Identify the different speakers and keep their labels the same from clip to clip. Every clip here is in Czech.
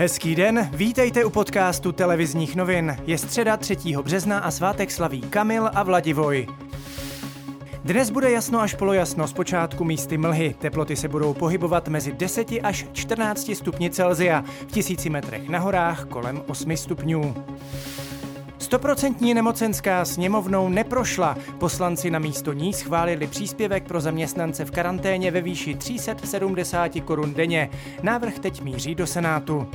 Speaker 1: Hezký den, vítejte u podcastu televizních novin. Je středa 3. března a svátek slaví Kamil a Vladivoj. Dnes bude jasno až polojasno, zpočátku místy mlhy. Teploty se budou pohybovat mezi 10 až 14 stupni Celzia, v tisíci metrech na horách kolem 8 stupňů. Stoprocentní nemocenská sněmovnou neprošla. Poslanci na místo ní schválili příspěvek pro zaměstnance v karanténě ve výši 370 korun denně. Návrh teď míří do Senátu.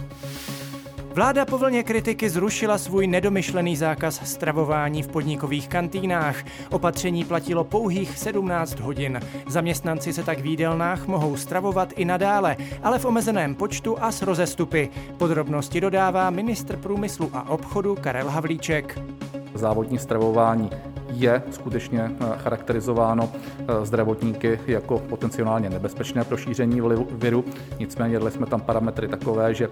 Speaker 1: Vláda po vlně kritiky zrušila svůj nedomyšlený zákaz stravování v podnikových kantýnách. Opatření platilo pouhých 17 hodin. Zaměstnanci se tak v jídelnách mohou stravovat i nadále, ale v omezeném počtu a s rozestupy. Podrobnosti dodává ministr průmyslu a obchodu Karel Havlíček.
Speaker 2: Závodní stravování je skutečně eh, charakterizováno eh, zdravotníky jako potenciálně nebezpečné pro šíření viru. Nicméně dali jsme tam parametry takové, že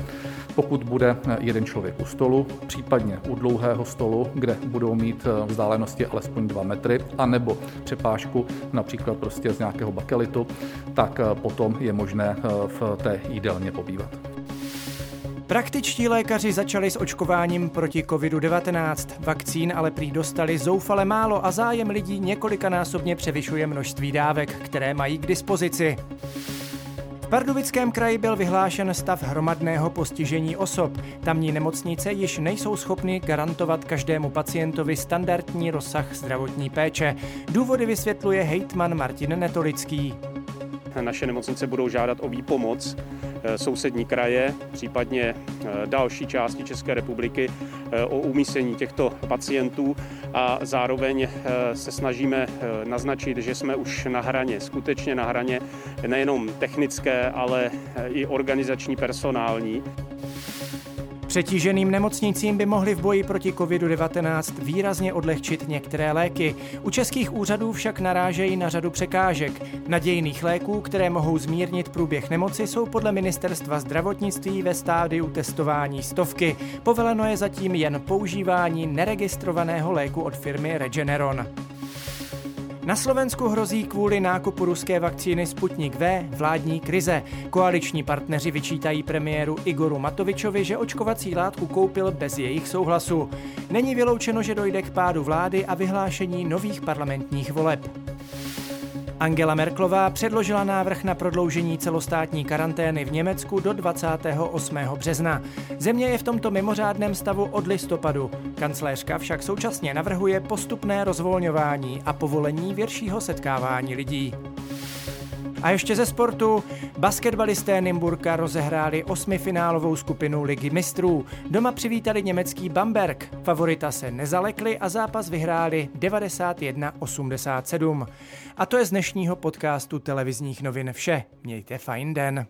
Speaker 2: pokud bude eh, jeden člověk u stolu, případně u dlouhého stolu, kde budou mít vzdálenosti alespoň 2 metry, anebo přepážku například prostě z nějakého bakelitu, tak potom je možné v té jídelně pobývat.
Speaker 1: Praktičtí lékaři začali s očkováním proti COVID-19. Vakcín ale prý dostali zoufale málo a zájem lidí několikanásobně převyšuje množství dávek, které mají k dispozici. V Pardubickém kraji byl vyhlášen stav hromadného postižení osob. Tamní nemocnice již nejsou schopny garantovat každému pacientovi standardní rozsah zdravotní péče. Důvody vysvětluje hejtman Martin Netolický.
Speaker 3: Naše nemocnice budou žádat o výpomoc Eh, sousední kraje, případně eh, další části České republiky eh, o umístění těchto pacientů a zároveň se snažíme naznačit, že jsme už na hraně, skutečně na hraně nejenom technické, ale i organizační, personální.
Speaker 1: Přetíženým nemocnicím by mohly v boji proti COVID-19 výrazně odlehčit některé léky. U českých úřadů však narážejí na řadu překážek. Nadějných léků, které mohou zmírnit průběh nemoci, jsou podle ministerstva zdravotnictví ve stádiu testování stovky. Povoleno je zatím jen používání neregistrovaného léku od firmy Regeneron. Na Slovensku hrozí kvůli nákupu ruské vakcíny Sputnik V vládní krize. Koaliční partneři vyčítají premiéru Igoru Matovičovi, že očkovací látku koupil bez jejich souhlasu. Není vyloučeno, že dojde k pádu vlády a vyhlášení nových parlamentních voleb. Angela Merklová předložila návrh na prodloužení celostátní karantény v Německu do 28. března. Země je v tomto mimořádném stavu od listopadu. Kancléřka však současně navrhuje postupné rozvolňování a povolení většího setkávání lidí. A ještě ze sportu. Basketbalisté Nymburka rozehráli osmifinálovou skupinu Ligy mistrů. Doma přivítali německý Bamberg. Favorita se nezalekli a zápas vyhráli 91-87. A to je z dnešního podcastu televizních novin vše. Mějte fajn den.